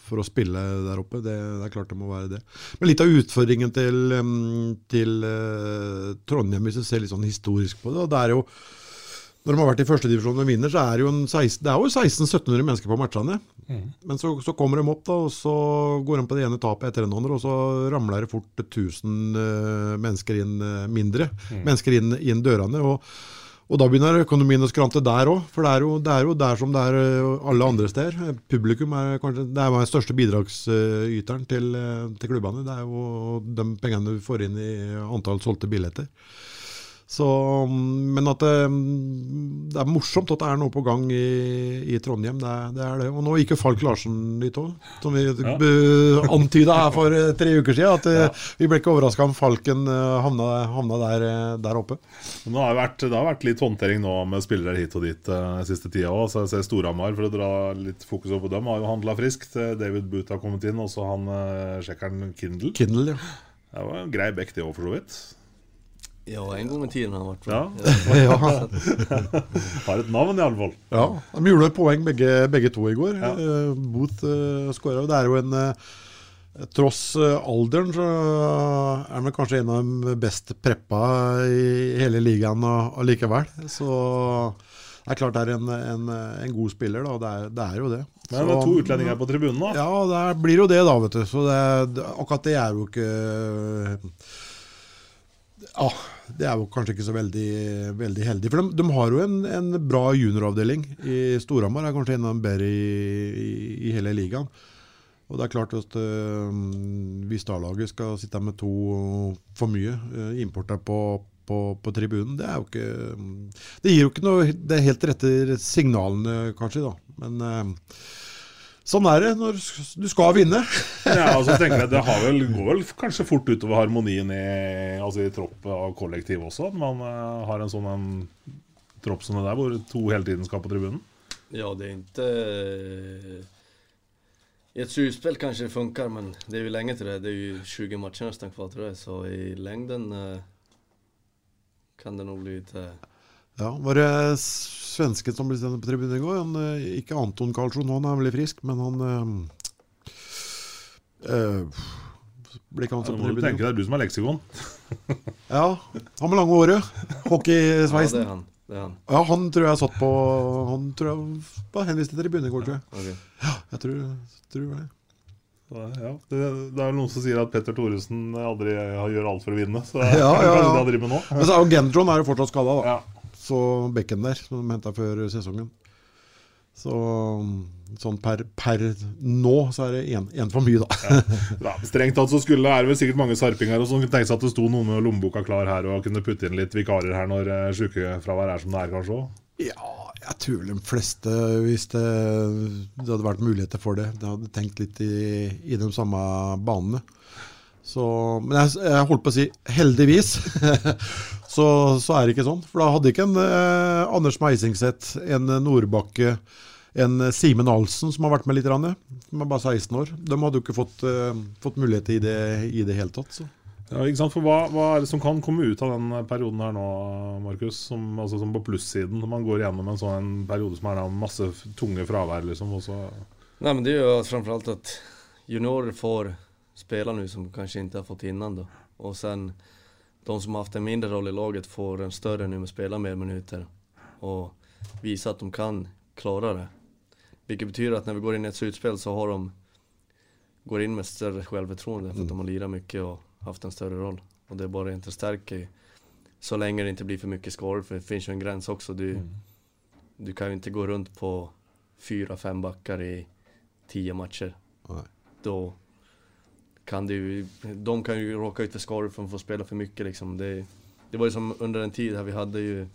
for å, spille der oppe, det, det, er klart det må være det. Men litt av utfordringen til, mm, til uh, Trondheim, hvis du ser litt sånn historisk på det, det er jo når de har vært i førstedivisjon og vinner, så er det jo, 16, det er jo 1600-1700 mennesker på matchene. Mm. Men så, så, kommer de opp, da, og så går de på det ene tapet etter det andre, og så ramler det fort 1000 uh, mennesker inn uh, mindre. Mm. Mennesker inn, inn dørene. og og da begynner økonomien å skrante der òg, for det er, jo, det er, jo, der som det er eh, alle andre steder. Publikum er kanskje det er den største bidragsyteren til, til klubbene. Det er jo de pengene du får inn i antall solgte billetter. Så, men at det, det, er morsomt at det er noe på gang i, i Trondheim. Det det er, det Og nå gikk jo Falk Larsen dit òg, som vi ja. antyda her for eh, tre uker siden. At eh, ja. vi ble ikke overraska om Falken eh, havna, havna der, der, oppe. Det har, vært, det har vært litt håndtering nå med spillere hit og dit uh, siste tida òg. Så jeg ser Storhamar, for å dra litt fokus over på dem, har jo handla friskt. David Booth har kommet inn, og så han uh, sjekkeren Kindle. Kindle ja. Det var en grei bekk, det òg, for så vidt. Ja, en gang i tiden har han vært Ja. ja. har et navn, iallfall. Ja. De gjorde et poeng begge, begge to i går. Ja. Uh, Booth uh, skåra. Det er jo en uh, Tross alderen så er han kanskje en av de best preppa i hele ligaen allikevel. Så det er klart det er en, en, en god spiller, da. Det er, det er jo det. Men det er to utlendinger på tribunen, da. Ja, det blir jo det, da, vet du. Så det, akkurat det er jo ikke ja, det er jo kanskje ikke så veldig, veldig heldig. For de, de, har jo en, en bra junioravdeling i Storhamar. Er kanskje en av de bedre i, i, i, hele ligaen. Og det er klart at øh, hvis A-laget skal sitte med to for mye øh, importer på, på, på, tribunen, det er jo ikke Det gir jo ikke noe Det er helt rette signalene, kanskje, da. Men uh, Sånn er det når du skal vinne. ja, og så tenker jeg Det vel, går vel kanskje fort utover harmonien i, altså i tropp og kollektiv også. At man uh, har en sånn en, tropp som det der, hvor to hele tiden skal på tribunen. Ja, det er ikke I et surspill kanskje det funker, men det er jo lenge til det. Det er jo 20 matcher nesten kvar, tror jeg. Så i lengden uh, kan det nå bli litt uh, Ja, var det svensken som ble sendt på tribunen i går. Han, eh, ikke Anton Karlsson, han er veldig frisk, men han øh, Blir ikke han som på tribunen. Du tenke deg, du som er leksikon. ja. Han med lange håret. Hockeysveisen. Ja, det er han. Det er han. Ja, han tror jeg satt på Han tror jeg var henvist til tribunen i går, tror jeg. Okay. Ja, jeg tror, tror det. Ja, det, det, er noen som sier at Petter Thoresen aldri gjør alt for å vinne. Så ja, er ja, ja, det han driver med nå. Men så er jo Gendron er jo fortsatt skada, da. Ja så bekken der, som de henta før sesongen. Så sånn per, per, nå så er det én for mye, da. ja. Strengt tatt så skulle er det vel sikkert mange sarpinger som kunne tenke seg at det sto noen med lommeboka klar her og kunne putte inn litt vikarer her når uh, sykefravær er som det er, kanskje òg? Ja, jeg tror de fleste, hvis det, det, hadde vært muligheter for det, de hadde tenkt litt i, i de samme banene. Så, men jeg, jeg, holdt på å si heldigvis, så, så, er det ikke sånn. For da hadde ikke en eh, Anders Meisingseth, en Nordbakke, en Simen Alsen som har vært med litt, som er bare 16 år, de hadde jo ikke fått, eh, fått mulighet i det i det hele tatt. Så. Ja, ikke sant? For hva, hva, er det som kan komme ut av den perioden her nå, Markus? Som, altså, som på plussiden, når man går igjennom en sånn periode som er masse tunge fravær, liksom? Også. Nei, men det er jo framfor alt at juniorer får spille nå som kanskje ikke har fått innan Da. Og sen de som har haft en mindre roll i laget får en större nu med spela mer minuter och visa att de kan klara det. Vilket betyder att när vi går in i ett slutspel så har de går in med större självförtroende för att mm. de har lirat mycket och haft en större roll. Och det är bara inte stärker så länge det inte blir för mycket skador för det finns ju en gräns också. Du, mm. du kan ju inte gå runt på fyra, fem backar i tio matcher. Nej. Då kan det ju, de kan ju råka ut för skador för att få spela för mycket liksom. Det, det var ju som under en tid här vi hade ju,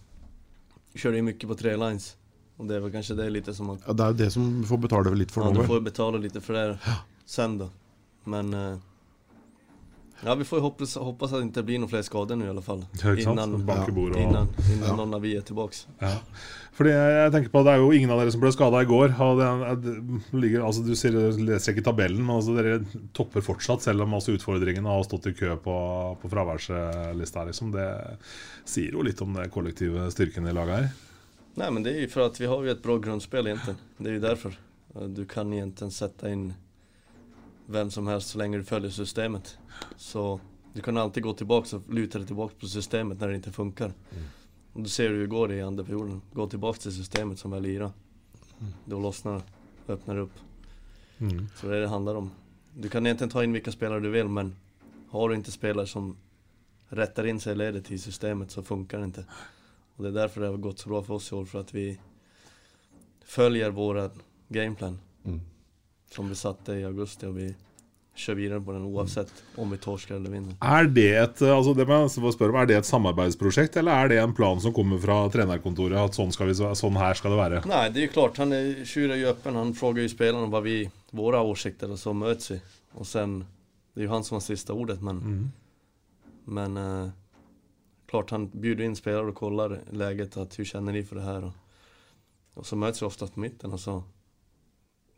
körde ju mycket på tre lines. Och det var kanske det lite som att... Ja, det är det som får betala lite för Ja, du får betala lite för det ja. sen då. Men... Ja, vi får ju hoppas, hoppas att det inte blir några fler skador nu i alla fall. Ja, ikke sant? Innan, innan, ja. någon av vi är tillbaks. Ja. Fordi jeg, tenker på at Det er jo ingen av dere som ble skada i går. Det, det ligger, altså Du ser, leser ikke tabellen, men altså dere topper fortsatt, selv om altså utfordringene har stått i kø på, på fraværslista. Liksom. Det sier jo litt om den kollektive styrken i laget her. Nei, men det er jo for at vi har jo et bra grundspel egentlig. Det er jo därför. Eh, Du kan egentlig sette in vem som helst så länge du följer systemet. Så du kan alltid gå tillbaka och luta dig tillbaka på systemet när det inte funkar. Och då ser du hur det går i andra perioden. Gå tillbaka till systemet som vi har Da Då lossnar öppnar upp. Mm. Så det är det det handlar om. Du kan egentligen ta in vilka spelare du vill men har du inte spelare som rättar in sig i ledet i systemet så funkar det inte. Och det är därför det har gått så bra för oss i år, för att vi följer våra gameplan. Mm. Som vi satte i augusti og vi kjører videre på den oavsett om vi torsker eller vinner. Er det et altså det jeg spørre om, er det et samarbeidsprosjekt, eller er det en plan som kommer fra trenerkontoret? At sånn, vi, sånn her skal det være? Nei, det er jo klart, han er ju öppen, han spør ju spelarna hva vi, våre åsikter og så møtes vi. Og sen, det er jo han som har siste ordet men Mm. Men uh, klart han bjuder inn spillere og kollar läget, At, hvordan kjenner de for det her? Og, og så møtes vi ofte på midten, og så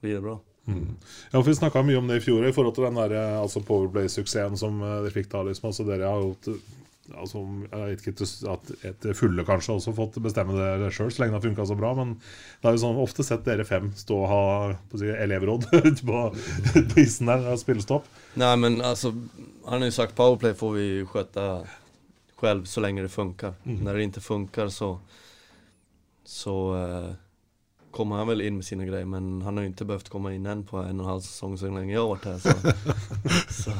blir det bra. Mm. Ja, for Vi snakka mye om det i fjor i forhold til den der, eh, altså Powerplay-suksessen som eh, dere fikk da. liksom, altså Dere har jo altså, et fulle kanskje også fått bestemme det sjøl, så lenge det har funka så bra. Men det har jo sånn, ofte sett dere fem stå og ha si, elevråd ute på, på isen der og spille stopp. Nej men altså, han har jo sagt powerplay får vi skjøtte selv så lenge det funker. Mm. Når det ikke funker, så, så eh, kommer han vel inn med sine greier, men han har ju inte behövt komma in än på en och en halv säsong så länge jag har varit här. Så, så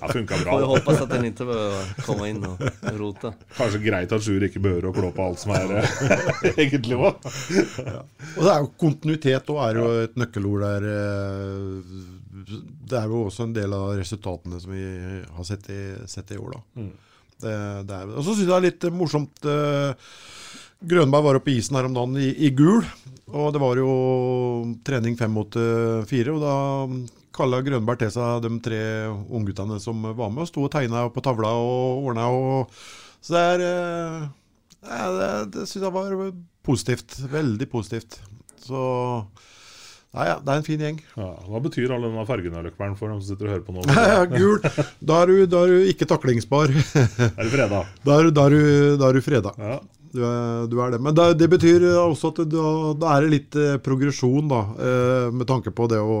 Ja, bra. får jag bra. hoppas att han inte behöver komma in och rota. Kanskje greit at Sjur ikke behøver å klå på alt som er eh, egentlig òg. Og det er jo kontinuitet og er jo et nøkkelord der. eh, Det er jo også en del av resultatene som vi har sett i, sett i år, da. Mm. Det, det er, og så syns jeg det er litt morsomt eh, Grønberg var oppe i isen her om dagen i, i gul. Og det var jo trening fem mot eh, fire. Og da kalla Grønberg til seg de tre ungguttene som var med, og sto og tegna på tavla og ordna. Og, så det er eh, ja, Det, det syns jeg var positivt. Veldig positivt. Så Nei, ja, det er en fin gjeng. Ja, hva betyr all denne fargen Løkberg, for dem som sitter og hører på nå? Gul. Da er, du, da er du ikke taklingsbar. Er du freda? Da er, da er, du, da er du freda. Ja. Du er, du er det. Men det, det betyr også at da, da er det litt eh, progresjon, da. Eh, med tanke på det å,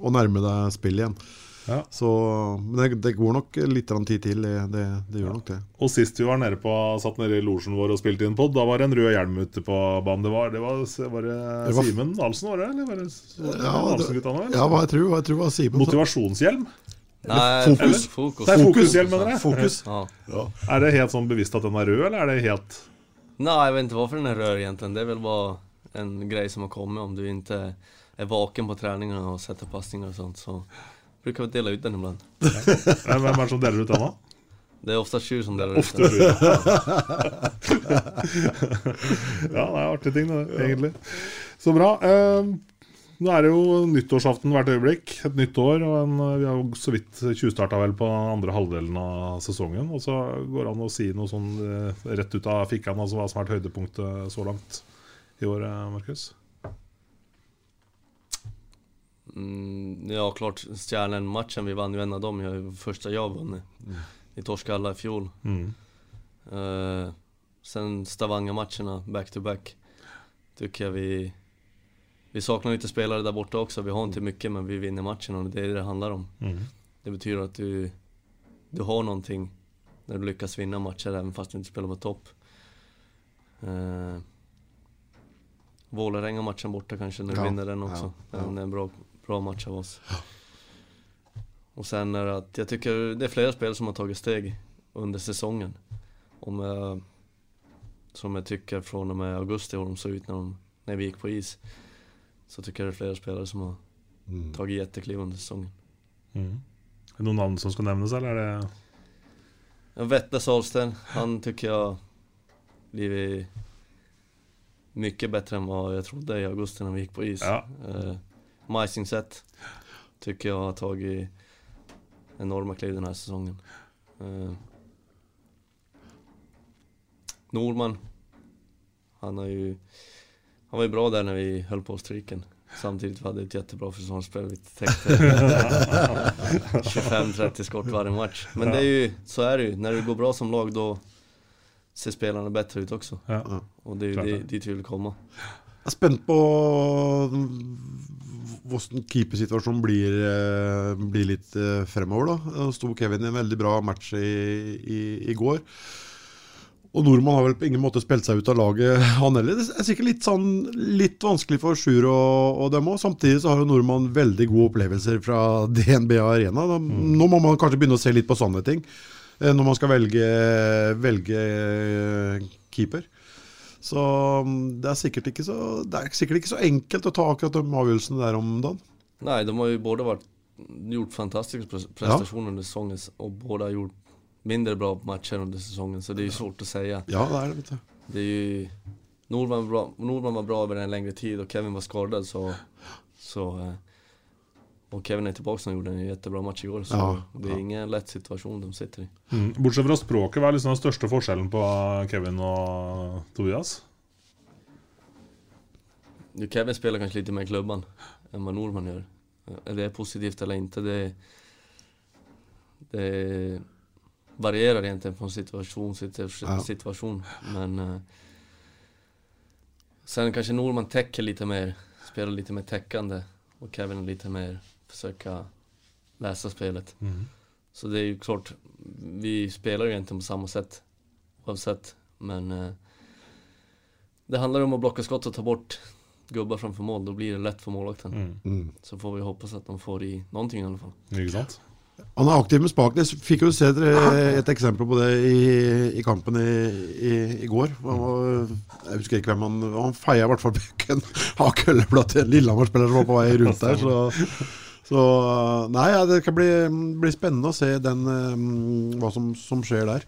å nærme deg spill igjen. Ja. Så, men det, det går nok litt tid til. Det, det, det gjør nok det. Og sist vi var nede på, satt nede i losjen vår og spilte inn pod, da var det en rød hjelm ute på banen. Det var, det var, var det Det Simen Ahlsen, var det? Eller var det, var det Ja, det- Dahlsen-guttene? Ja, hva jeg tror, hva jeg tror var Simen. Motivasjonshjelm? Nei, fokus. fokus. Det er fokushjelm, mener jeg. Fokus. Ja. Er det helt sånn bevisst at den er rød, eller er det helt Nej, jag vet inte varför den är röd egentligen. Det är väl bara en grej som har kommit om du inte är vaken på träningarna och sätter passningar och sånt. Så brukar vi dela ut den ibland. Hvem er det som deler ut den, da? Det er ofte sju som deler ut den. Ja, det er artige ting, det, egentlig. Så bra. Eh, nå er det jo nyttårsaften hvert øyeblikk. Et nytt år. Og en, vi har jo så vidt tjuvstarta vel på andre halvdelen av sesongen. Og så går det an å si noe sånn eh, rett ut av fikkene, altså hva som har vært høydepunktet så langt i år, eh, Markus? Mm, ja, klart Stjernen-matchen. vi vann jo en av dem. Jeg, første jeg har vunnit. Vi torska alle i fjor. Mm. Uh, sen Stavanger-matchene back-to-back. Tycker jeg vi... Vi saknar lite spelare där borta också. Vi har inte mycket men vi vinner matchen och det är det det handlar om. Mm. Det betyder att du, du har någonting när du lyckas vinna matcher även fast du inte spelar på topp. Eh, Vålerenga-matchen borta kanske, när du Ja, vinner den också. ja, Den ja. är en bra, bra match av oss. Och sen är det att jag tycker det är flera spelare som har tagit steg under säsongen. Om jag, som jag tycker från och med augusti hur de såg ut när, de, när vi gick på is. Så tycker jag det är flera spelare som har Mm. tagit jättekliv under säsongen. Mm. Er det noen navn som skal nevnes, eller er det Ja, Vette Solsten, han tycker jag blivit mycket bättre än vad jag trodde i augusti när vi gick på is. Ja. Eh, Majsingset tycker jag har tagit enorma kliv den här säsongen. Eh, Norman, han har ju, han var ju bra där när vi höll på striken. Samtidigt vi hade ett jättebra försvarsspel, vi täckte 25-30 skott varje match. Men det är ju, så är det ju, när det går bra som lag då ser spelarna bättre ut också. Ja. Och det är ju Klart det- det. dit vi vill komma. Jeg er spent på hvordan keepersituasjonen blir, eh, blir litt eh, fremover. da. Sto Kevin i en veldig bra match i, i, i går. Og Nordmann har vel på ingen måte spilt seg ut av laget, han heller. Det er sikkert litt, sånn, litt vanskelig for Sjur og, og dem òg. Samtidig så har jo Nordmann veldig gode opplevelser fra DNB Arena. Da, Nå må man kanskje begynne å se litt på sånne ting eh, når man skal velge, velge eh, keeper. Så mm, det er sikkert ikke så Det er sikkert ikke så enkelt å ta akkurat de avgjørelsene der om dagen. Nei, de har jo både vært, gjort fantastiske prestasjoner prestationer under sesongen, og både har gjort mindre bra matcher under säsongen. Så det är ju svårt att säga. Ja, det er det, vet du. Det är ju, Nordman var bra, Nordman var bra över en längre tid och Kevin var skadad så, så eh, och Kevin är tillbaka och gjorde en jättebra match igår så Ja, det är ja. ingen lätt situation de sitter i. Mm. Bortsett fra språket, hva er liksom den største forskjellen på Kevin og Tobias? Nu Kevin spiller kanskje litt mer i klubban enn hva Norman gjør. Er det positivt eller ikke, Det, det varierar egentligen från situasjon til Ja. situation. Men eh, sen kanske Norman täcker lite mer, spelar lite mer täckande och Kevin lite mer försöka läsa spelet. Mm. Så det är ju klart, vi spelar ju egentligen på samma sätt oavsett. Men eh, det handlar om att blocka skott och ta bort gubbar framför mål. Då blir det lätt för målvakten. Mm. Så får vi hoppas att de får i någonting i alla fall. Ikke sant? Han er aktiv med spaken. Jeg fikk jo se et, eksempel på det i, i kampen i, i, i går. Var, jeg husker ikke hvem han Han feia i hvert fall bukken av kølleblad til en Lillehammer-spiller som var på vei rundt der. Så, så Nei, ja, det kan bli, bli spennende å se den, eh, hva som, som skjer der.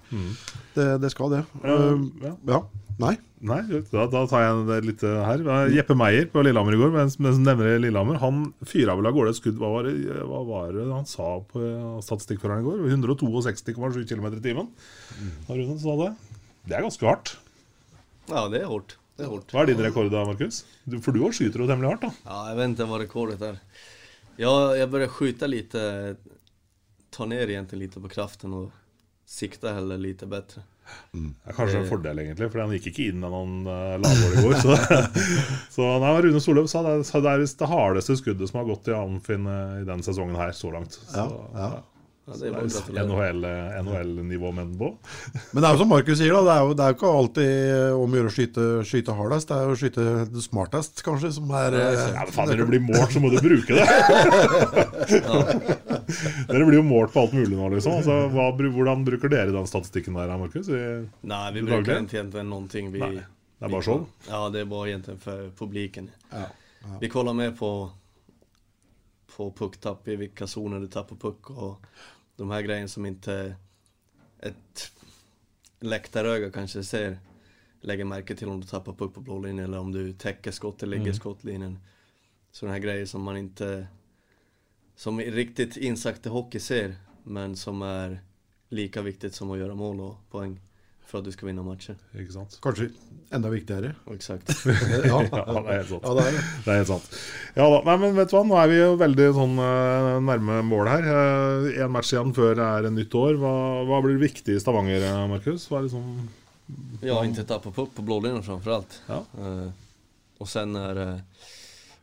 Det, det skal det. Ja, Eh, ja. Ja. Nei. Nei, da, da tar jeg det litt eh, her. Jeppe Meyer på Lillehammer i går, mens, mens nevner Lillehammer, han fyra vel av gårde et skudd. Hva var, det, hva var det han sa på eh, statistikkføreren i går? 162,7 km i timen. Har Rune sa det? Det er ganske hardt. Ja, det er hardt. Det er hardt. Hva er din rekord da, Markus? For du òg skyter jo temmelig hardt, da. Ja, jeg vet ikke hva rekordet är. jeg jag börjar skjuta litt. ta ned egentligen litt på kraften och sikta heller lite bättre. Det er kanskje en fordel, egentlig, for han gikk ikke inn da han uh, la mål i går. Så, så nei, Rune Soløv sa det, det er det hardeste skuddet som har gått i Amfin eh, i den sesongen her så langt. Så, Ja, ja. Ja, det er NHL-nivå NHL-nivå menn på. Men det er jo som Markus sier, da. Det er jo, det er jo ikke alltid om å gjøre å skyte, skyte hardest. Det er jo å skyte smartest, kanskje, som er eh, Ja, men faen, Når det blir målt, så må du bruke det! dere blir jo målt på alt mulig nå, liksom. Altså, hva, hvordan bruker dere den statistikken der, Markus? I- Nej, vi bruker den til inte noen ting. Vi, Nei, det er bare sånn? Ja, det er bare egentlig for publiken. Ja, Vi kollar med på, på pucktapp, i hvilke zoner du tapper puck og de her greiene som ikke et läktaröga kanskje ser. Lägger merke til om du tappar puck på blå linjen eller om du täcker skott eller ligger i skottlinjen. Sådana här grejer som man inte, som riktigt innsagt til hockey ser, men som er like viktig som å gjøre mål og poeng for at du skal vinne matcher. Ikke sant? kanskje enda viktigere. Eksakt. exakt. Ja, Ja, det er helt sant. ja det er det. Det er helt sant. Ja da, nei, men vet du hva, nå er vi jo veldig sånn eh, nærme mål her. Én match igjen før det er en nytt år. Hva, hva blir viktig i Stavanger, eh, Markus? Hva er liksom Ja, ikke tappa puck på blålinjen framförallt. Ja. Uh, og sen er uh,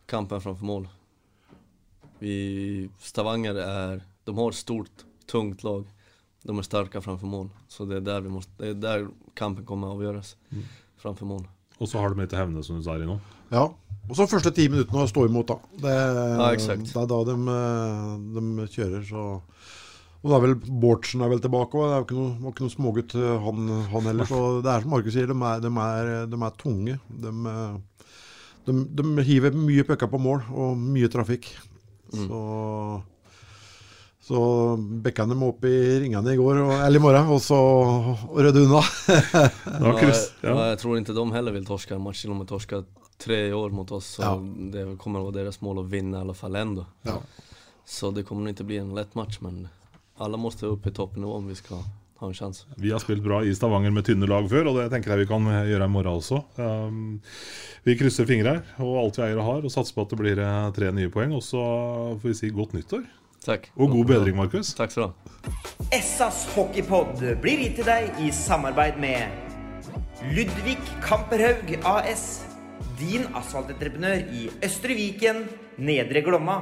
kampen framfor mål. Vi, Stavanger är, de har ett stort, tungt lag. De är starka framför mål. Så det är där, vi måste, det är där kampen kommer att avgöras. Framför mål. Og så har de litt hevne, som du sa nå Ja. Og så første ti minuttene å stå imot, da. Det, Ja, exakt. det er da de, de kjører, så Og da er vel Bårdsen er vel tilbake òg. Det er jo ikke noe, var ikke noe smågutt, eh, han, han heller. Så det er som Markus sier, de er, de er, de er tunge. De, eh, de, de hiver mye pucker på mål, og mye trafikk. Så så bekkene må opp i ringene i går, og, eller i morgen, og så rydde unna. Da Ja, ja. jeg tror ikke de heller vil torske en match. De har torskat tre år mot oss. Så Ja. det kommer å være deres mål å vinne i alle fall ändå. Ja. Så det kommer ikke inte bli en lett match men alle må opp i toppnivå om vi ska ha en sjanse. Vi har spilt bra i Stavanger med tynne lag før, og det tenker jeg vi kan gjøre i morgen også. Um, vi krysser fingre og alt vi eier og har, og satser på at det blir eh, tre nye poeng. Og så får vi si godt nyttår. Takk. Og god bedring, Markus. Takk skal du ha. Essas hockeypod blir gitt til deg i samarbeid med Ludvig Kamperhaug AS. Din asfaltentreprenør i Østre Viken, Nedre Glomma.